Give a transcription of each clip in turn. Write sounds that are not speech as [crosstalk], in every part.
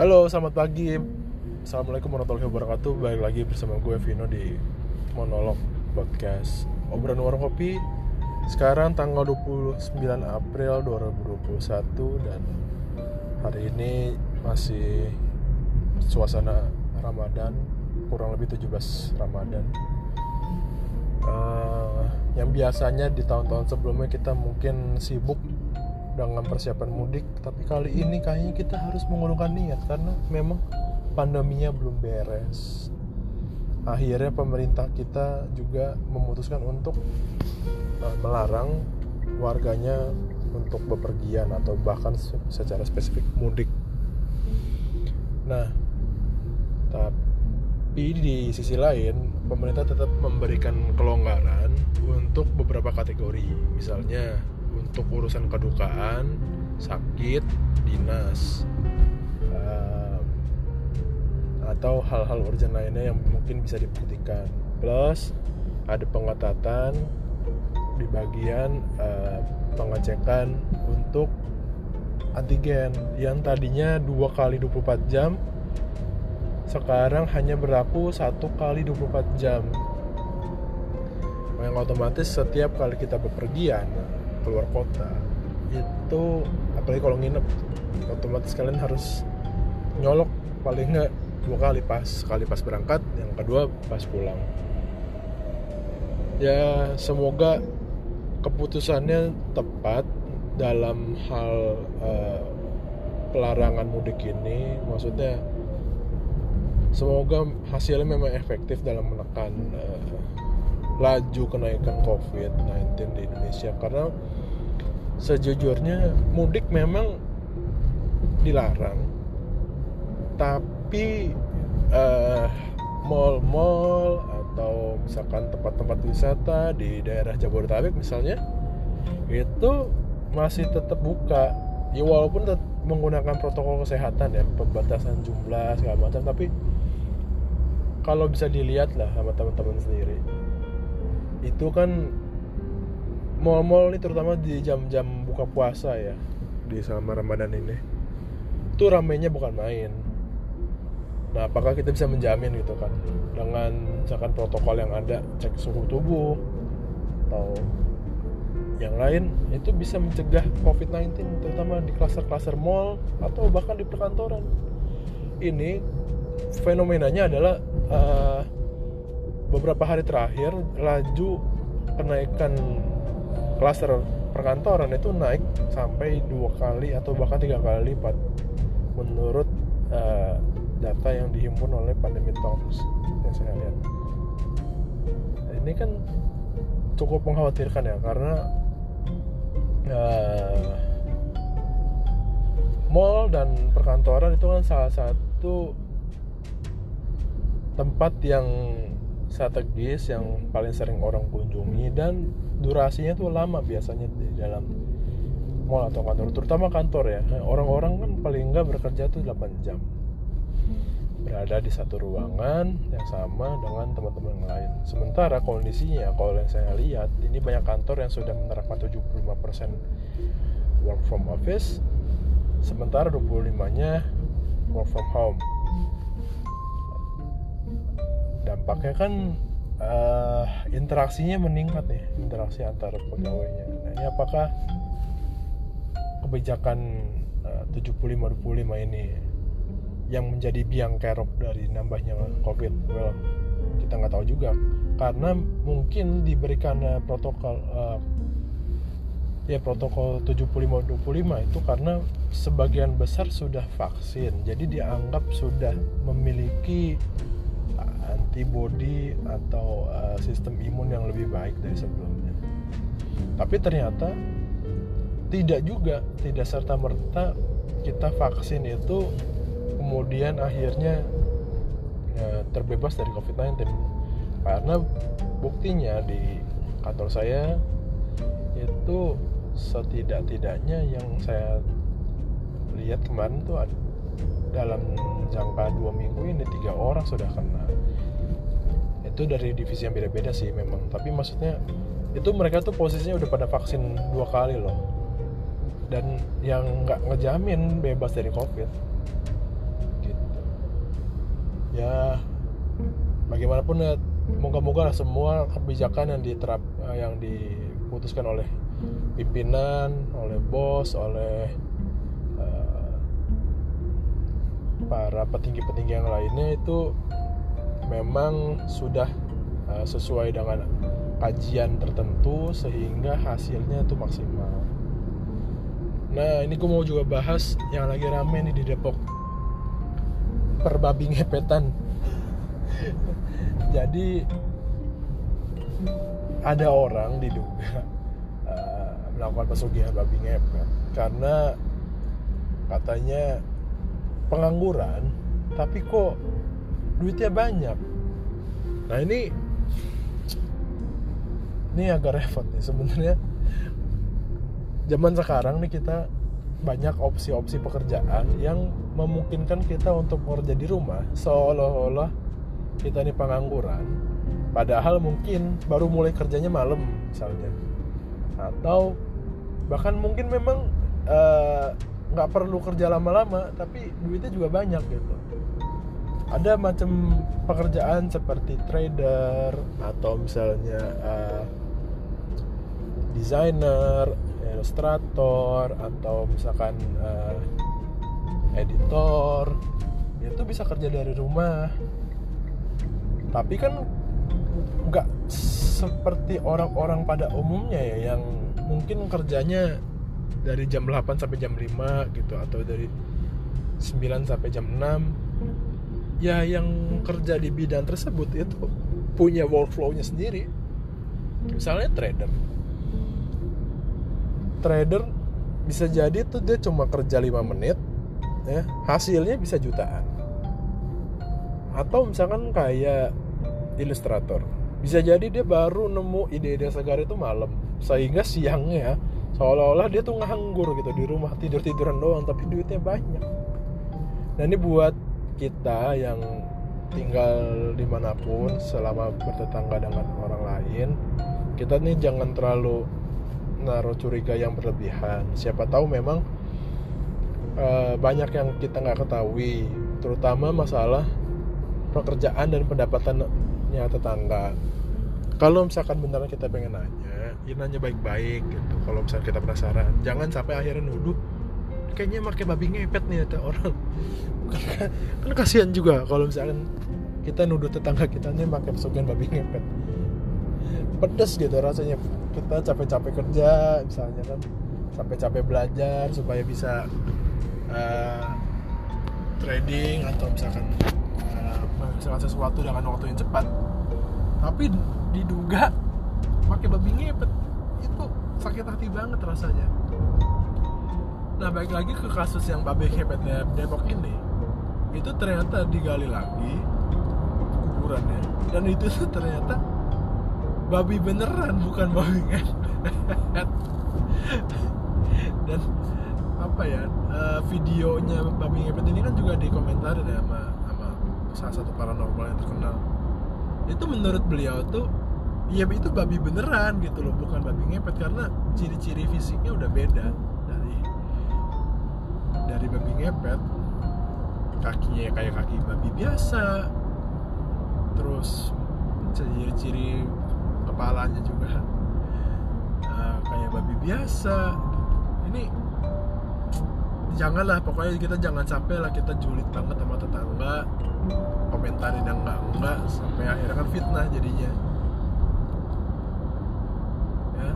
Halo, selamat pagi. Assalamualaikum warahmatullahi wabarakatuh. Balik lagi bersama gue Vino di Monolog Podcast Obrolan Warung Kopi. Sekarang tanggal 29 April 2021 dan hari ini masih suasana Ramadan, kurang lebih 17 Ramadan. Uh, yang biasanya di tahun-tahun sebelumnya kita mungkin sibuk dengan persiapan mudik tapi kali ini kayaknya kita harus mengurungkan niat karena memang pandeminya belum beres. Akhirnya pemerintah kita juga memutuskan untuk uh, melarang warganya untuk bepergian atau bahkan secara spesifik mudik. Nah tapi di sisi lain pemerintah tetap memberikan kelonggaran untuk beberapa kategori. Misalnya untuk urusan kedukaan sakit dinas uh, atau hal-hal urgent lainnya yang mungkin bisa dibuktikan. Plus ada pengetatan di bagian uh, pengecekan untuk antigen yang tadinya dua kali 24 jam sekarang hanya berlaku satu kali 24 jam. Yang otomatis setiap kali kita bepergian keluar kota itu apalagi kalau nginep otomatis kalian harus nyolok paling nggak dua kali pas sekali pas berangkat yang kedua pas pulang. Ya semoga keputusannya tepat dalam hal uh, pelarangan mudik ini. Maksudnya semoga hasilnya memang efektif dalam menekan uh, laju kenaikan COVID-19 di Indonesia. Karena sejujurnya mudik memang dilarang. Tapi uh, mall-mall atau misalkan tempat-tempat wisata di daerah Jabodetabek misalnya itu masih tetap buka. Ya walaupun menggunakan protokol kesehatan ya pembatasan jumlah segala macam tapi kalau bisa dilihat lah sama teman-teman sendiri itu kan mall-mall ini terutama di jam-jam buka puasa ya di selama Ramadan ini. Itu ramainya bukan main. Nah apakah kita bisa menjamin gitu kan? Dengan misalkan protokol yang ada cek suhu tubuh atau yang lain itu bisa mencegah COVID-19 terutama di klaster-klaster mall atau bahkan di perkantoran. Ini fenomenanya adalah uh, beberapa hari terakhir laju kenaikan klaster perkantoran itu naik sampai dua kali atau bahkan tiga kali lipat menurut uh, data yang dihimpun oleh Pandemic Talks yang saya lihat. Ini kan cukup mengkhawatirkan ya karena uh, mall dan perkantoran itu kan salah satu tempat yang strategis yang paling sering orang kunjungi dan durasinya tuh lama biasanya di dalam mall atau kantor terutama kantor ya. Orang-orang kan paling nggak bekerja tuh 8 jam. Berada di satu ruangan yang sama dengan teman-teman yang lain. Sementara kondisinya kalau yang saya lihat ini banyak kantor yang sudah menerapkan 75% work from office sementara 25 nya work from home dampaknya kan uh, interaksinya meningkat nih interaksi antar pegawainya. Nah, ini apakah kebijakan uh, 75-25 ini yang menjadi biang kerok dari nambahnya covid? Well kita nggak tahu juga. Karena mungkin diberikan uh, protokol uh, ya protokol 75-25 itu karena sebagian besar sudah vaksin. Jadi dianggap sudah memiliki antibody atau uh, sistem imun yang lebih baik dari sebelumnya. Tapi ternyata tidak juga, tidak serta merta kita vaksin itu kemudian akhirnya ya, terbebas dari COVID-19 karena buktinya di kantor saya itu setidak-tidaknya yang saya lihat kemarin tuh dalam jangka dua minggu ini tiga orang sudah kena itu dari divisi yang beda-beda sih memang. Tapi maksudnya itu mereka tuh posisinya udah pada vaksin dua kali loh. Dan yang nggak ngejamin bebas dari covid. Ya bagaimanapun ya moga-moga lah semua kebijakan yang diterap eh, yang diputuskan oleh pimpinan oleh bos oleh uh, para petinggi-petinggi yang lainnya itu memang sudah uh, sesuai dengan kajian tertentu sehingga hasilnya itu maksimal. Nah ini gue mau juga bahas yang lagi rame nih di Depok perbabi ngepetan. [laughs] Jadi ada orang diduga uh, melakukan pesugihan babi ngepet karena katanya pengangguran tapi kok duitnya banyak. Nah ini ini agak repot nih sebenarnya. Zaman sekarang nih kita banyak opsi-opsi pekerjaan yang memungkinkan kita untuk bekerja di rumah seolah-olah kita ini pengangguran. Padahal mungkin baru mulai kerjanya malam misalnya. Atau bahkan mungkin memang eh, nggak uh, perlu kerja lama-lama tapi duitnya juga banyak gitu ada macam pekerjaan seperti trader atau misalnya uh, desainer, ilustrator atau misalkan uh, editor. Itu bisa kerja dari rumah. Tapi kan nggak seperti orang-orang pada umumnya ya yang mungkin kerjanya dari jam 8 sampai jam 5 gitu atau dari 9 sampai jam 6 ya yang kerja di bidang tersebut itu punya workflow-nya sendiri. Misalnya trader. Trader bisa jadi tuh dia cuma kerja 5 menit ya hasilnya bisa jutaan. Atau misalkan kayak ilustrator. Bisa jadi dia baru nemu ide-ide segar itu malam sehingga siangnya seolah-olah dia tuh nganggur gitu di rumah tidur-tiduran doang tapi duitnya banyak. Nah ini buat kita yang tinggal di mana pun selama bertetangga dengan orang lain kita nih jangan terlalu naruh curiga yang berlebihan. Siapa tahu memang uh, banyak yang kita nggak ketahui terutama masalah pekerjaan dan pendapatannya tetangga. Kalau misalkan beneran kita pengen nanya ya nanya baik-baik gitu. Kalau misalnya kita penasaran jangan sampai akhirnya nuduh kayaknya pakai babi ngepet nih ada orang. [laughs] Kan, kasihan juga kalau misalkan kita nuduh tetangga kita nih pakai pesugihan babi ngepet. Pedes gitu rasanya. Kita capek-capek kerja misalnya kan. Sampai capek belajar supaya bisa uh, trading atau misalkan uh, sesuatu dengan waktu yang cepat. Tapi diduga pakai babi ngepet itu sakit hati banget rasanya nah baik lagi ke kasus yang babi ngepetnya Depok ini. Itu ternyata digali lagi kuburannya dan itu tuh ternyata babi beneran bukan babi ngepet [laughs] dan apa ya uh, videonya babi ngepet ini kan juga dikomentarin ya sama sama salah satu paranormal yang terkenal. Itu menurut beliau tuh ya itu babi beneran gitu loh bukan babi ngepet. Karena ciri-ciri fisiknya udah beda dari babi ngepet. Kakinya ya kayak kaki babi biasa. Terus ciri-ciri kepalanya juga uh, [laughs] kayak babi biasa. Ini janganlah pokoknya kita jangan sampai lah kita julid banget sama tetangga. Komentarin yang enggak enggak sampai akhirnya kan fitnah jadinya. Ya.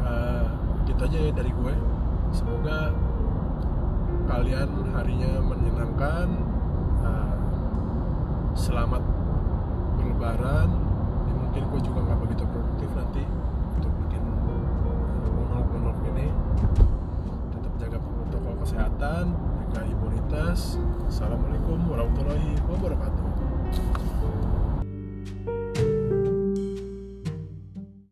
Uh, gitu aja ya dari gue. Semoga kalian harinya menyenangkan uh, selamat berlebaran. Ya, mungkin gue juga nggak begitu produktif nanti untuk bikin monolog-monolog ini. Tetap jaga protokol kesehatan jaga imunitas. Assalamualaikum warahmatullahi wabarakatuh